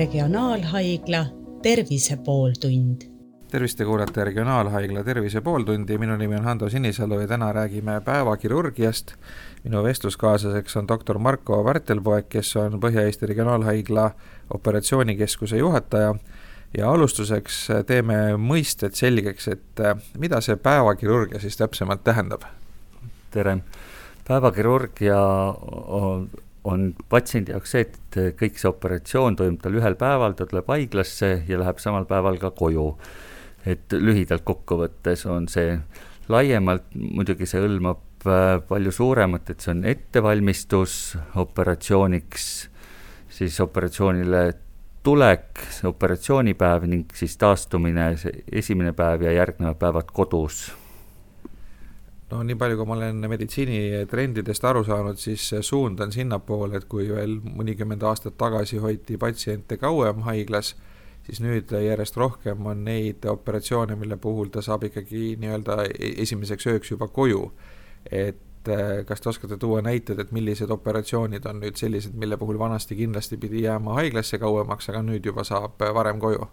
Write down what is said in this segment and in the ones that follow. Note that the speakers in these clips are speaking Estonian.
Regionaalhaigla Tervise pooltund. tervist, te kuulate Regionaalhaigla Tervise pooltundi, minu nimi on Hando Sinisalu ja täna räägime päevakirurgiast. minu vestluskaaslaseks on doktor Marko Värtelpoeg, kes on Põhja-Eesti Regionaalhaigla operatsioonikeskuse juhataja ja alustuseks teeme mõisted selgeks, et mida see päevakirurgia siis täpsemalt tähendab? tere, päevakirurgia on patsiendi jaoks see, et kõik see operatsioon toimub tal ühel päeval, ta tuleb haiglasse ja läheb samal päeval ka koju. et lühidalt kokkuvõttes on see, laiemalt muidugi see hõlmab äh, palju suuremat, et see on ettevalmistus operatsiooniks, siis operatsioonile tulek, operatsioonipäev ning siis taastumine, see esimene päev ja järgnevad päevad kodus no nii palju, kui ma olen meditsiinitrendidest aru saanud, siis suund on sinnapoole, et kui veel mõnikümmend aastat tagasi hoiti patsiente kauem haiglas, siis nüüd järjest rohkem on neid operatsioone, mille puhul ta saab ikkagi nii-öelda e-, esimeseks ööks juba koju. et eh, kas te oskate tuua näited, et millised operatsioonid on nüüd sellised, mille puhul vanasti kindlasti pidi jääma haiglasse kauemaks, aga nüüd juba saab varem koju?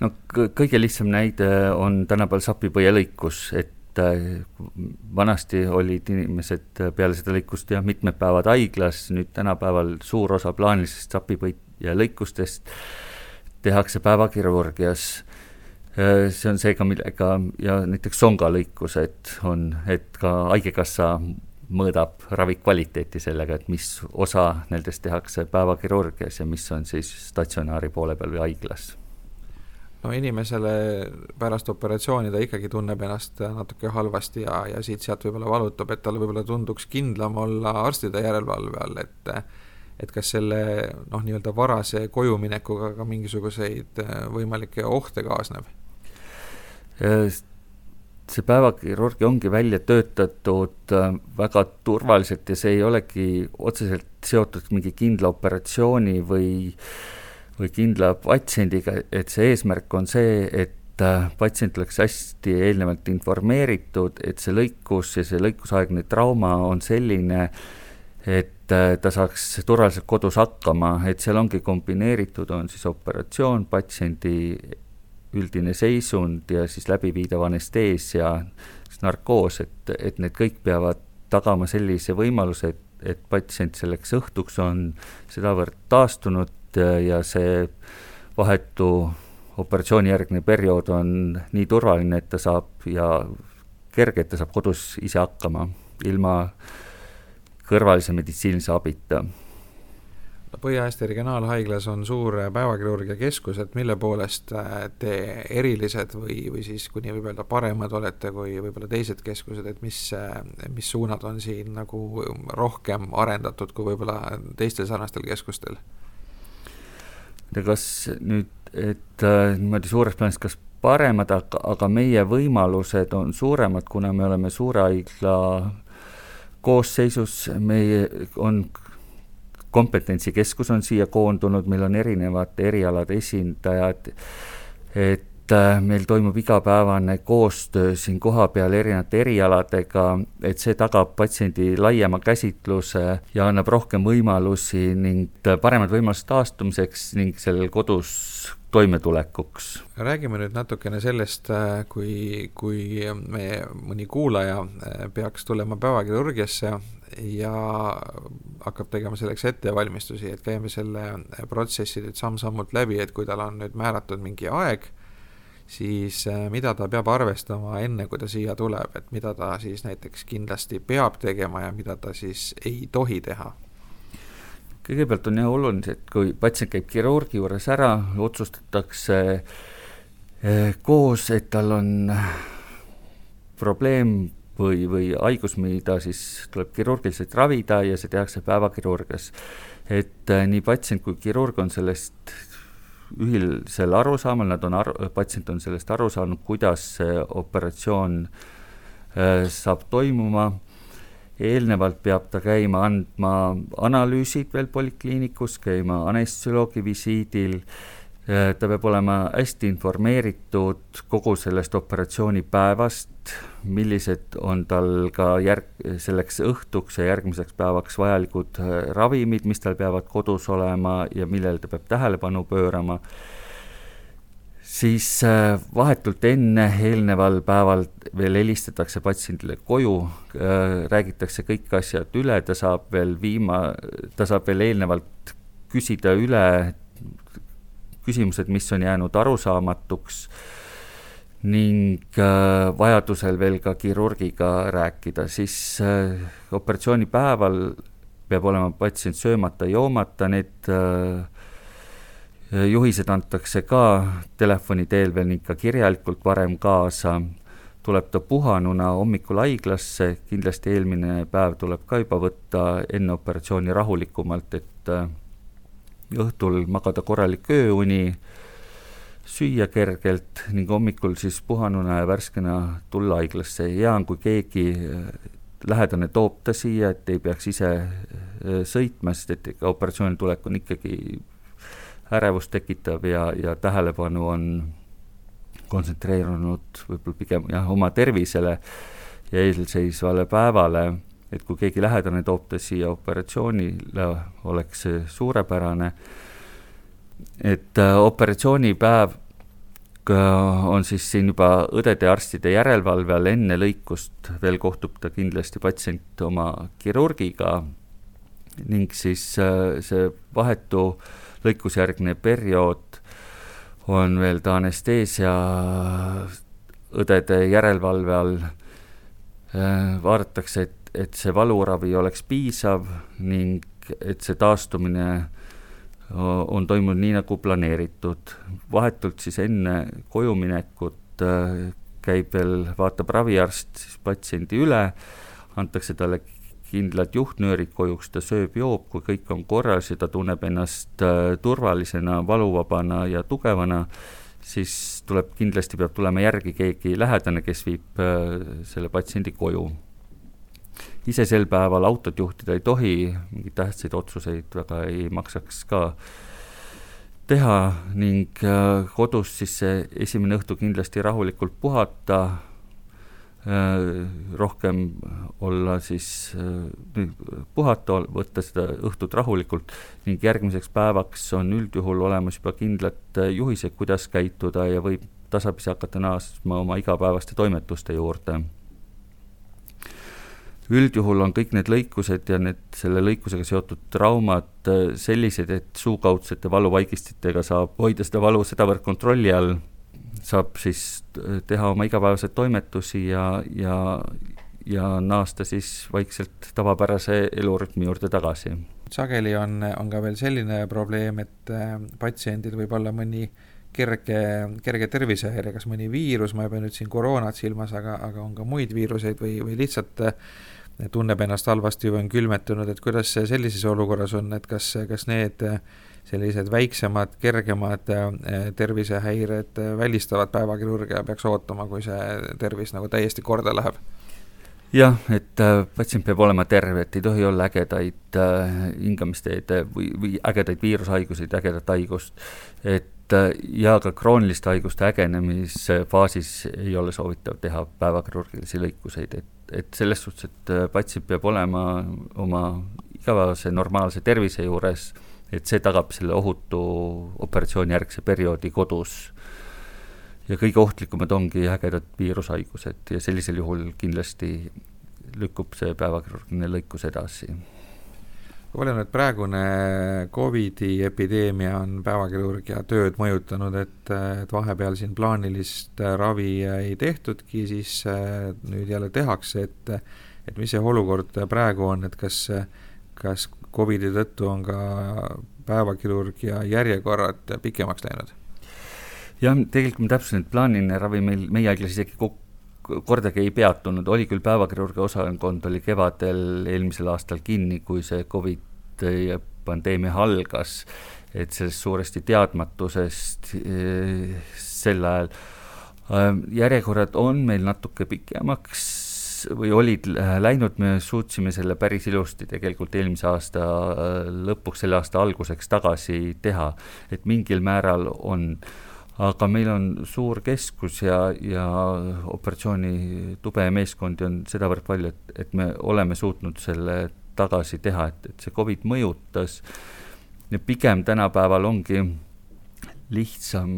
no kõige lihtsam näide on tänapäeval sapipõielõikus, et et äh, vanasti olid inimesed peale seda lõikust jah, mitmed päevad haiglas, nüüd tänapäeval suur osa plaanilisest sapipõit- ja lõikustest tehakse päevakirurgias. Äh, see on seega, millega ja näiteks songalõikused on, et ka Haigekassa mõõdab ravi kvaliteeti sellega, et mis osa nendest tehakse päevakirurgias ja mis on siis statsionaari poole peal või haiglas no inimesele pärast operatsiooni ta ikkagi tunneb ennast natuke halvasti ja, ja siit-sealt võib-olla valutab, et talle võib-olla tunduks kindlam olla arstide järelevalve all, et et kas selle noh, nii-öelda varase kojuminekuga ka mingisuguseid äh, võimalikke ohte kaasneb? see päevakirurgia ongi välja töötatud äh, väga turvaliselt ja see ei olegi otseselt seotud mingi kindla operatsiooni või äh, või kindla patsiendiga, et see eesmärk on see, et äh, patsient oleks hästi eelnevalt informeeritud, et see lõikus ja see lõikusaegne trauma on selline, et äh, ta saaks turvaliselt kodus hakkama, et seal ongi kombineeritud, on siis operatsioon, patsiendi üldine seisund ja siis läbiviidav anesteesia, narkoos, et, et need kõik peavad tagama sellise võimaluse, et, et patsient selleks õhtuks on sedavõrd taastunud ja see vahetu operatsioonijärgne periood on nii turvaline, et ta saab ja kerge, et ta saab kodus ise hakkama, ilma kõrvalise meditsiinilise abita Põhja-Eesti Regionaalhaiglas on suur päevakirurgia keskus, et mille poolest äh, te erilised või, või siis kuni võib öelda paremad olete kui võib-olla teised keskused, et mis, äh, mis suunad on siin nagu rohkem arendatud kui võib-olla teistel sarnastel keskustel? Ja kas nüüd, et äh, niimoodi suures plaanis, kas paremad, aga, aga meie võimalused on suuremad, kuna me oleme suure haigla koosseisus, meie on kompetentsikeskus on siia koondunud, meil on erinevate erialade esindajad, et et äh, meil toimub igapäevane koostöö siin kohapeal erinevate erialadega, et see tagab patsiendi laiema käsitluse ja annab rohkem võimalusi ning paremad võimalused taastumiseks ning sellel kodus toimetulekuks. räägime nüüd natukene sellest, äh, kui, kui meie mõni kuulaja äh, peaks tulema päevakirurgiasse ja hakkab tegema selleks ettevalmistusi, et käime selle protsessi nüüd samm-sammult läbi, et kui tal on nüüd määratud mingi aeg siis äh, mida ta peab arvestama enne, kui ta siia tuleb, et mida ta siis näiteks kindlasti peab tegema ja mida ta siis ei tohi teha? kõigepealt on jah oluline, et kui patsient käib kirurgi juures ära, otsustatakse äh, koos, et tal on probleem või, või haigus, mida siis tuleb kirurgiliselt ravida ja see tehakse päevakirurgias. et äh, nii patsient kui kirurg on sellest ühisel arusaamal, nad on aru, patsient on sellest aru saanud, kuidas see operatsioon äh, saab toimuma, eelnevalt peab ta käima andma analüüsid veel polikliinikus, käima anestesioloogi visiidil, ta peab olema hästi informeeritud kogu sellest operatsioonipäevast, millised on tal ka järg, selleks õhtuks ja järgmiseks päevaks vajalikud äh, ravimid, mis tal peavad kodus olema ja millele ta peab tähelepanu pöörama, siis äh, vahetult enne, eelneval päeval veel helistatakse patsiendile koju, äh, räägitakse kõik asjad üle, ta saab veel viima, ta saab veel eelnevalt küsida üle küsimused, mis on jäänud arusaamatuks ning äh, vajadusel veel ka kirurgiga rääkida, siis äh, operatsioonipäeval peab olema patsient söömata, joomata, need äh, juhised antakse ka telefoni teel veel ning ka kirjalikult varem kaasa, tuleb ta puhanuna hommikul haiglasse, kindlasti eelmine päev tuleb ka juba võtta enne operatsiooni rahulikumalt, et õhtul magada korralik ööuni, süüa kergelt ning hommikul siis puhanuna ja värskena tulla haiglasse. hea on, kui keegi äh, lähedane toob ta siia, et ei peaks ise äh, sõitma, sest et ega operatsiooni tulek on ikkagi ärevust tekitav ja, ja tähelepanu on kontsentreerunud võib-olla pigem jah, oma tervisele ja eelseisvale päevale et kui keegi lähedane toob ta siia operatsioonile, oleks see suurepärane. et äh, operatsioonipäev on siis siin juba õdede ja arstide järelevalve all, enne lõikust veel kohtub ta kindlasti patsient oma kirurgiga. Ning siis äh, see vahetu lõikusjärgne periood on veel ta anesteesia õdede järelevalve all, äh, vaadatakse, et et see valuravi oleks piisav ning et see taastumine on toimunud nii, nagu planeeritud. vahetult siis enne koju minekut äh, käib veel, vaatab raviarst siis patsiendi üle, antakse talle kindlad juhtnöörid kojuks, ta sööb-joob, kui kõik on korras ja ta tunneb ennast äh, turvalisena, valuvabana ja tugevana, siis tuleb, kindlasti peab tulema järgi keegi lähedane, kes viib äh, selle patsiendi koju ise sel päeval autot juhtida ei tohi, mingeid tähtsaid otsuseid väga ei maksaks ka teha ning äh, kodus siis see esimene õhtu kindlasti rahulikult puhata, äh, rohkem olla siis, äh, puhata, võtta seda õhtut rahulikult ning järgmiseks päevaks on üldjuhul olemas juba kindlad juhised, kuidas käituda ja võib tasapisi hakata naasma oma igapäevaste toimetuste juurde üldjuhul on kõik need lõikused ja need selle lõikusega seotud traumad äh, sellised, et suukaudsete valuvaigistitega saab hoida seda valu sedavõrd kontrolli all, saab siis äh, teha oma igapäevaseid toimetusi ja, ja, ja naasta siis vaikselt tavapärase elurütmi juurde tagasi. sageli on, on ka veel selline probleem, et äh, patsiendil võib olla mõni kerge, kerge tervisehäire, kas mõni viirus, ma ei pea nüüd siin koroonat silmas, aga, aga on ka muid viiruseid või, või lihtsalt tunneb ennast halvasti või on külmetunud, et kuidas sellises olukorras on, et kas, kas need sellised väiksemad, kergemad eh, tervisehäired välistavad päevakirurgia, peaks ootama, kui see tervis nagu täiesti korda läheb? jah, et äh, patsient peab olema terve, et ei tohi olla ägedaid äh, hingamisteede või, või ägedaid viirushaiguseid, ägedat haigust, et äh, ja ka krooniliste haiguste ägenemisfaasis ei ole soovitav teha päevakirurgilisi lõikuseid, et et selles suhtes, et äh, patsient peab olema oma igapäevase normaalse tervise juures, et see tagab selle ohutu operatsioonijärgse perioodi kodus. ja kõige ohtlikumad ongi ägedad viirushaigused ja sellisel juhul kindlasti lükkub see päevakirurgiline lõikus edasi kui palju nüüd praegune Covidi epideemia on päevakirurgia tööd mõjutanud, et, et vahepeal siin plaanilist ravi ei tehtudki, siis äh, nüüd jälle tehakse, et et mis see olukord praegu on, et kas, kas Covidi tõttu on ka päevakirurgia järjekorrad pikemaks läinud? jah, tegelikult ma täpsustan, et plaaniline ravi meil meie haiglas isegi kokku kordagi ei peatunud, oli küll päevakirurgia osakond oli kevadel eelmisel aastal kinni, kui see Covid pandeemia algas, et sellest suuresti teadmatusest eh, sel ajal. Ähm, järjekorrad on meil natuke pikemaks või olid läinud, me suutsime selle päris ilusti tegelikult eelmise aasta lõpuks, selle aasta alguseks tagasi teha, et mingil määral on aga meil on suur keskus ja, ja operatsioonitube ja meeskondi on sedavõrd palju, et, et me oleme suutnud selle tagasi teha, et, et see Covid mõjutas. Pigem tänapäeval ongi lihtsam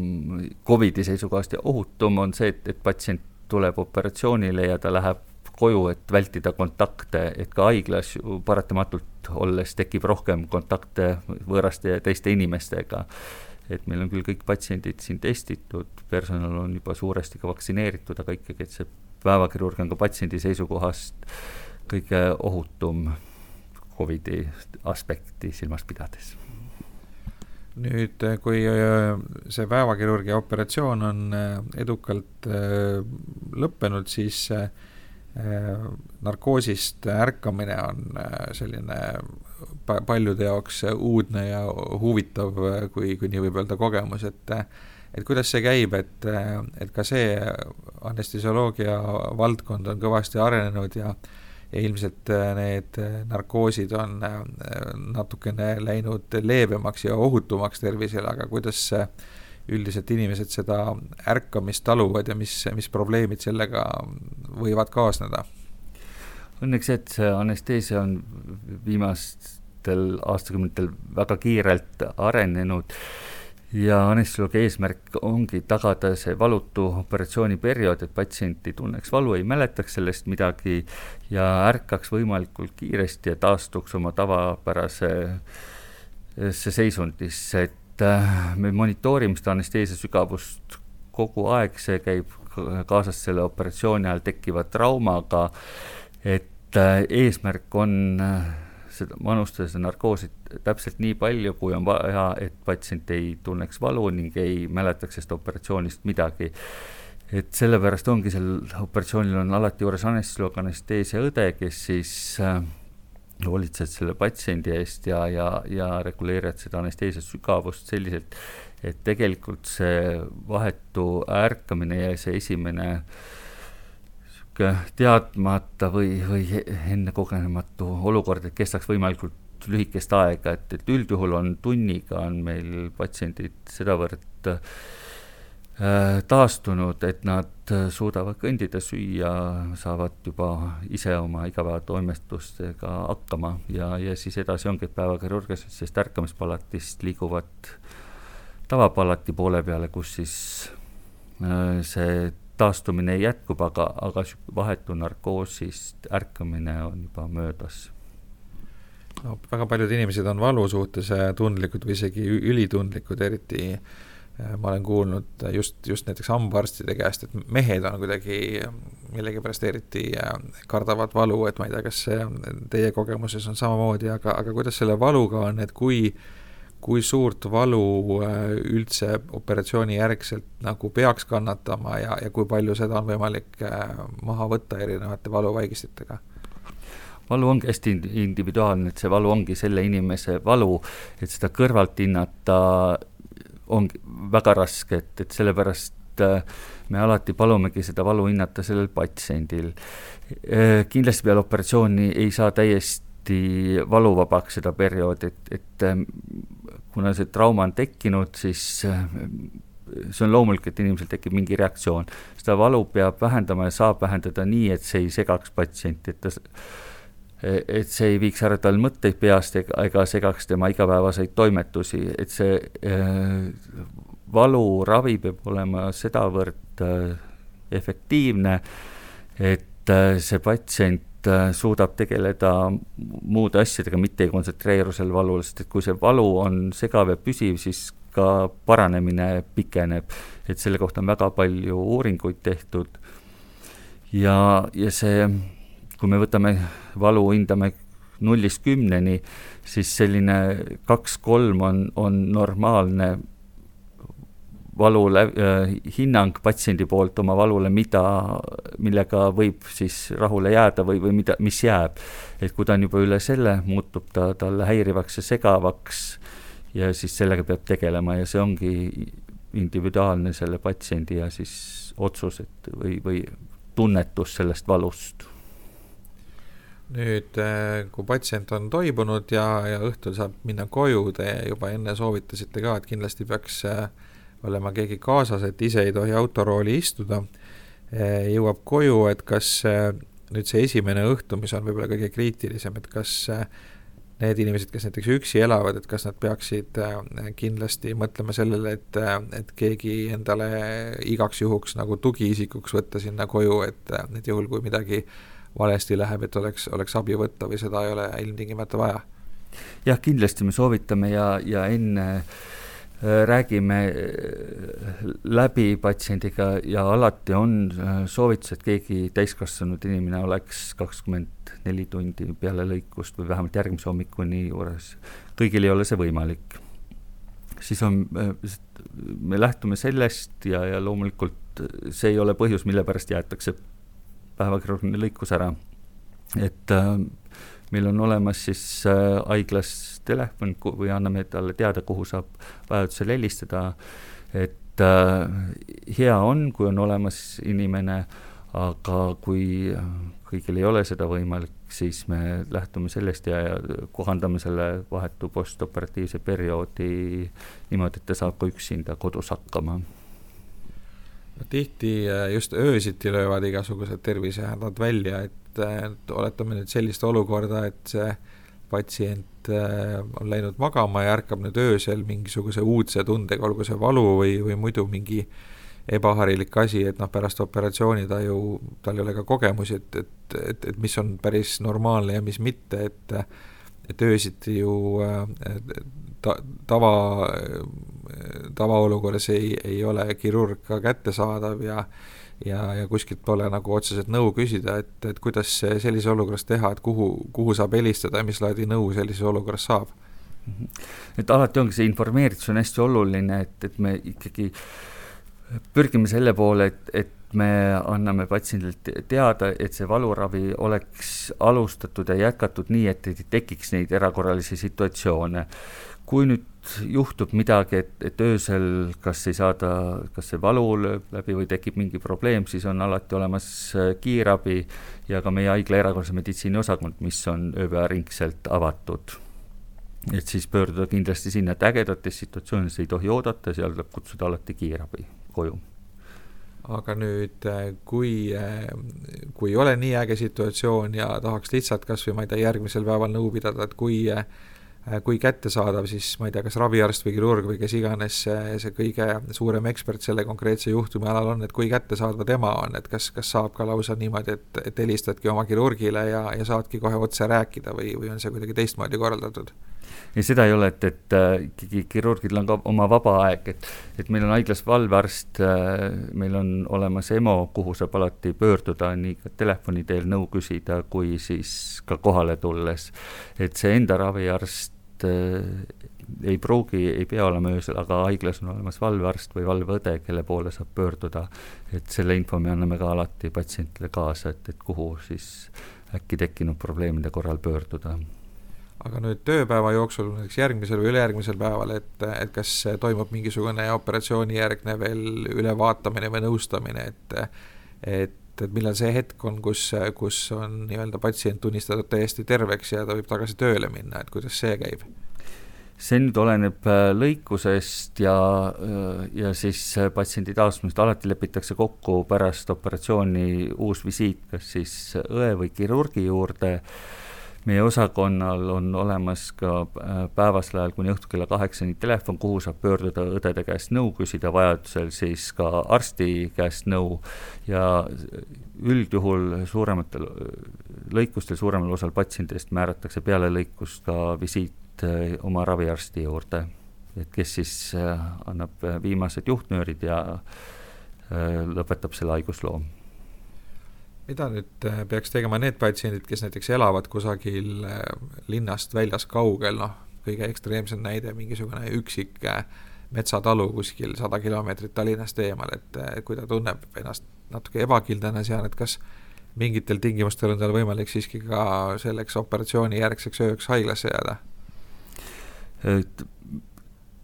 Covidi seisukohast ja ohutum on see, et, et patsient tuleb operatsioonile ja ta läheb koju, et vältida kontakte, et ka haiglas ju paratamatult olles tekib rohkem kontakte võõraste ja teiste inimestega. Et meil on küll kõik patsiendid siin testitud, personal on juba suuresti ka vaktsineeritud, aga ikkagi, et see päevakirurg on ka patsiendi seisukohast kõige ohutum Covidi aspekti silmas pidades. nüüd, kui äh, see päevakirurgia operatsioon on äh, edukalt äh, lõppenud, siis narkoosist ärkamine on selline paljude jaoks uudne ja huvitav, kui, kui nii võib öelda, kogemus, et et kuidas see käib, et, et ka see anestesioloogia valdkond on kõvasti arenenud ja ja ilmselt need narkoosid on natukene läinud leebemaks ja ohutumaks tervisele, aga kuidas üldiselt inimesed seda ärkamist taluvad ja mis, mis probleemid sellega võivad kaasneda? õnneks, et see anesteesia on viimastel aastakümnetel väga kiirelt arenenud ja anestesioloogi eesmärk ongi tagada see valutu operatsiooniperiood, et patsient ei tunneks valu, ei mäletaks sellest midagi ja ärkaks võimalikult kiiresti ja taastuks oma tavapärasesse seisundisse, et äh, me monitoorime seda anesteesia sügavust kogu aeg, see käib kaasas selle operatsiooni ajal tekkiva traumaga. Et äh, eesmärk on seda, manustada seda narkoosi täpselt nii palju, kui on vaja, et patsient ei tunneks valu ning ei mäletaks sellest operatsioonist midagi. et sellepärast ongi sel operatsioonil on alati juures anestesioloog, anesteesiaõde, kes siis äh, hoolitsed selle patsiendi eest ja, ja, ja reguleerivad seda anesteesia sügavust selliselt, et tegelikult see vahetu ärkamine ja see esimene äh, teadmata või, või ennekogenematu olukord, et kestaks võimalikult lühikest aega, et, et üldjuhul on tunniga, on meil patsiendid sedavõrd äh, taastunud, et nad suudavad kõndida, süüa, saavad juba ise oma igapäevatoimetustega hakkama ja, ja siis edasi ongi, et päevakirurgias sellest ärkamispalatist liiguvad tavapalati poole peale, kus siis äh, see taastumine jätkub, aga, aga vahetu narkoosist ärkamine on juba möödas. No väga paljud inimesed on valu suhtes äh, tundlikud või isegi ülitundlikud, eriti äh, ma olen kuulnud just, just näiteks hambaarstide käest, et mehed on kuidagi millegipärast eriti äh, kardavad valu, et ma ei tea, kas see teie kogemuses on samamoodi, aga, aga kuidas selle valuga on, et kui äh, kui suurt valu äh, üldse operatsiooni järgselt nagu peaks kannatama ja, ja kui palju seda on võimalik äh, maha võtta erinevate valuvaigistitega? valu ongi hästi individuaalne, et see valu ongi selle inimese valu, et seda kõrvalt hinnata ongi väga raske, et, et sellepärast äh, me alati palumegi seda valu hinnata sellel patsiendil. kindlasti peale operatsiooni ei saa täiesti valuvabaks seda perioodi, et, et kuna see trauma on tekkinud, siis äh, see on loomulik, et inimesel tekib mingi reaktsioon. seda valu peab vähendama ja saab vähendada nii, et see ei segaks patsienti, et ta et see ei viiks ära tal mõtteid peast ega, ega segaks tema igapäevaseid toimetusi, et see äh, valuravi peab olema sedavõrd äh, efektiivne, et äh, see patsient suudab tegeleda muude asjadega, mitte ei kontsentreeru sel valul, sest et kui see valu on segav ja püsiv, siis ka paranemine pikeneb. et selle kohta on väga palju uuringuid tehtud ja, ja see, kui me võtame valu, hindame nullist kümneni, siis selline kaks-kolm on, on normaalne valu äh, hinnang patsiendi poolt oma valule, mida, millega võib siis rahule jääda või, või mida, mis jääb. et kui ta on juba üle selle, muutub ta talle häirivaks ja segavaks ja siis sellega peab tegelema ja see ongi individuaalne selle patsiendi ja siis otsus, et või, või tunnetus sellest valust nüüd, kui patsient on toibunud ja, ja õhtul saab minna koju, te juba enne soovitasite ka, et kindlasti peaks olema keegi kaasas, et ise ei tohi autorooli istuda, jõuab koju, et kas nüüd see esimene õhtu, mis on võib-olla kõige kriitilisem, et kas need inimesed, kes näiteks üksi elavad, et kas nad peaksid kindlasti mõtlema sellele, et, et keegi endale igaks juhuks nagu tugiisikuks võtta sinna koju, et, et juhul, kui midagi valesti läheb, et oleks, oleks abi võtta või seda ei ole ilmtingimata vaja? jah, kindlasti me soovitame ja, ja enne Äh, räägime äh, läbi patsiendiga ja alati on äh, soovitus, et keegi täiskasvanud inimene oleks kakskümmend neli tundi peale lõikust või vähemalt järgmise hommikuni juures. kõigil ei ole see võimalik. siis on, me lähtume sellest ja, ja loomulikult see ei ole põhjus, mille pärast jäetakse päevakirurgiline lõikus ära. et meil on olemas siis äh, haiglas telefon või anname talle teada, kuhu saab vajadusel helistada, et äh, hea on, kui on olemas inimene, aga kui kõigil ei ole seda võimalik, siis me lähtume sellest ja, ja kohandame selle vahetu postoperatiivse perioodi niimoodi, et ta saab ka üksinda kodus hakkama. Tihti äh, just öösiti löövad igasugused tervisehädad välja, et et oletame nüüd sellist olukorda, et see patsient äh, on läinud magama ja ärkab nüüd öösel mingisuguse uudse tundega, olgu see valu või, või muidu mingi ebaharilik asi, et noh, pärast operatsiooni ta ju, tal ei ole ka kogemusi, et, et, et, et mis on päris normaalne ja mis mitte, et et öösiti ju äh, ta, tava, tavaolukorras ei, ei ole kirurg ka kättesaadav ja ja, ja kuskilt pole nagu otseselt nõu küsida, et, et kuidas sellises olukorras teha, et kuhu, kuhu saab helistada ja mis laadi nõu sellises olukorras saab? Mhm. et alati ongi see informeeritus on hästi oluline, et, et me ikkagi pürgime selle poole, et, et me anname patsiendile teada, et see valuravi oleks alustatud ja jätkatud nii, et ei tekiks neid erakorralisi situatsioone. kui nüüd juhtub midagi, et, et öösel kas ei saada, kas see valu lööb läbi või tekib mingi probleem, siis on alati olemas äh, kiirabi ja ka meie haigla erakorralise meditsiini osakond, mis on ööpäevaringselt avatud. et siis pöörduda kindlasti sinna, et ägedates situatsioonides ei tohi oodata, seal tuleb kutsuda alati kiirabi koju aga nüüd, äh, kui, äh, kui ei ole nii äge situatsioon ja tahaks lihtsalt kas või ma ei tea, järgmisel päeval nõu pidada, et kui kui kättesaadav siis ma ei tea, kas raviarst või kirurg või kes iganes see, see kõige suurem ekspert selle konkreetse juhtumi alal on, et kui kättesaadav tema on, et kas, kas saab ka lausa niimoodi, et, et helistadki oma kirurgile ja, ja saadki kohe otse rääkida või, või on see kuidagi teistmoodi korraldatud? ei, seda ei ole, et, et äh, ikkagi kirurgidel on ka oma vaba aeg, et, et meil on haiglas valvearst, äh, meil on olemas EMO, kuhu saab alati pöörduda, nii telefoni teel nõu küsida, kui siis ka kohale tulles. et see enda raviarst äh, ei pruugi, ei pea olema öösel, aga haiglas on olemas valvearst või valveõde, kelle poole saab pöörduda. et selle info me anname ka alati patsientidele kaasa, et, et kuhu siis äkki tekkinud probleemide korral pöörduda aga nüüd tööpäeva jooksul, näiteks järgmisel või ülejärgmisel päeval, et, et kas toimub mingisugune operatsioonijärgne veel ülevaatamine või nõustamine, et et, et millal see hetk on, kus, kus on nii-öelda patsient tunnistatud täiesti terveks ja ta võib tagasi tööle minna, et kuidas see käib? see nüüd oleneb äh, lõikusest ja, äh, ja siis äh, patsiendi taastusest, alati lepitakse kokku pärast operatsiooni uus visiit, kas siis õe või kirurgi juurde meie osakonnal on olemas ka äh, päevasel ajal kuni õhtul kella kaheksani telefon, kuhu saab pöörduda õdede käest nõu küsida, vajadusel siis ka arsti käest nõu. Ja üldjuhul suurematel lõikustel, suuremal osal patsientidest määratakse peale lõikust ka visiit äh, oma raviarsti juurde, et kes siis äh, annab viimased juhtnöörid ja lõpetab selle haigusloo mida nüüd äh, peaks tegema need patsiendid, kes näiteks elavad kusagil äh, linnast väljas kaugel, noh, kõige ekstreemsem näide, mingisugune üksik äh, metsatalu kuskil sada kilomeetrit Tallinnast eemal, et kui ta tunneb ennast natuke ebakindlana seal, et kas mingitel tingimustel on tal võimalik siiski ka selleks operatsiooni järgseks ööks haiglasse jääda?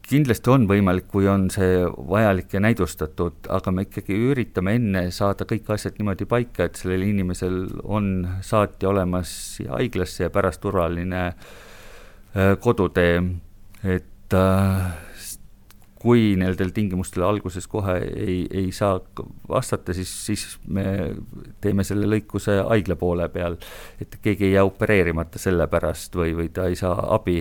Kindlasti on võimalik, kui on see vajalik ja näidustatud, aga me ikkagi üritame enne saada kõik asjad niimoodi paika, et sellel inimesel on saatja olemas haiglasse ja pärast turvaline äh, kodutee, et äh, kui nendel tingimustel alguses kohe ei, ei saa vastata, siis, siis me teeme selle lõikuse haigla poole peal, et keegi ei jää opereerimata selle pärast või, või ta ei saa abi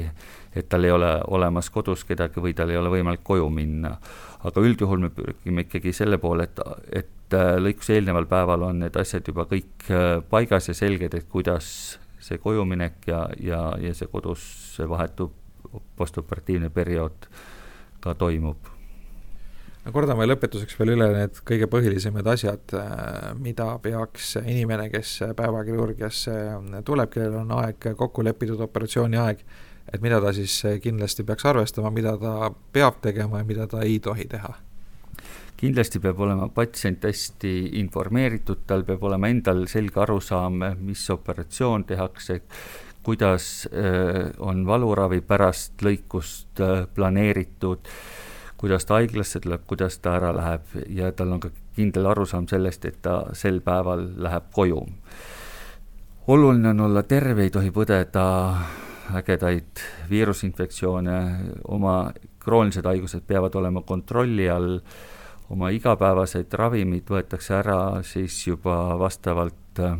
et tal ei ole olemas kodus kedagi või tal ei ole võimalik koju minna. aga üldjuhul me pürgime ikkagi selle poole, et, et äh, lõikuse eelneval päeval on need asjad juba kõik äh, paigas ja selged, et kuidas see kojuminek ja, ja, ja see kodus vahetu postoperatiivne periood ka toimub no kordame lõpetuseks veel üle need kõige põhilisemad asjad, äh, mida peaks inimene, kes päevakirurgiasse tuleb, kellel on aeg kokku lepitud, operatsiooni aeg, et mida ta siis eh, kindlasti peaks arvestama, mida ta peab tegema ja mida ta ei tohi teha? kindlasti peab olema patsient hästi informeeritud, tal peab olema endal selge arusaam, mis operatsioon tehakse, kuidas eh, on valuravi pärast lõikust eh, planeeritud, kuidas ta haiglasse tuleb, kuidas ta ära läheb ja tal on ka kindel arusaam sellest, et ta sel päeval läheb koju. oluline on olla terve, ei tohi põdeda ägedaid viirusinfektsioone, oma kroonilised haigused peavad olema kontrolli all, oma igapäevased ravimid võetakse ära siis juba vastavalt äh,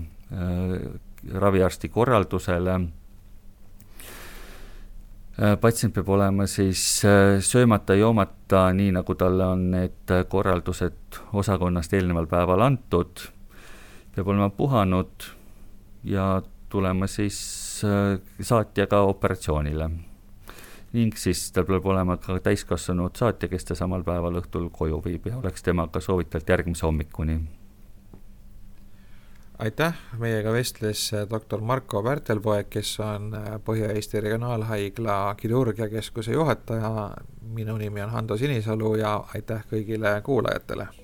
raviarsti korraldusele äh,. patsient peab olema siis äh, söömata-joomata, nii nagu talle on need korraldused osakonnast eelneval päeval antud, peab olema puhanud ja tulema siis äh, saatjaga operatsioonile. ning siis tal peab olema ka täiskasvanud saatja, kes ta samal päeval õhtul koju viib ja oleks temaga soovitavalt järgmise hommikuni. aitäh, meiega vestles äh, doktor Marko Pärtelpoeg, kes on äh, Põhja-Eesti Regionaalhaigla kirurgiakeskuse juhataja, minu nimi on Hando Sinisalu ja aitäh kõigile kuulajatele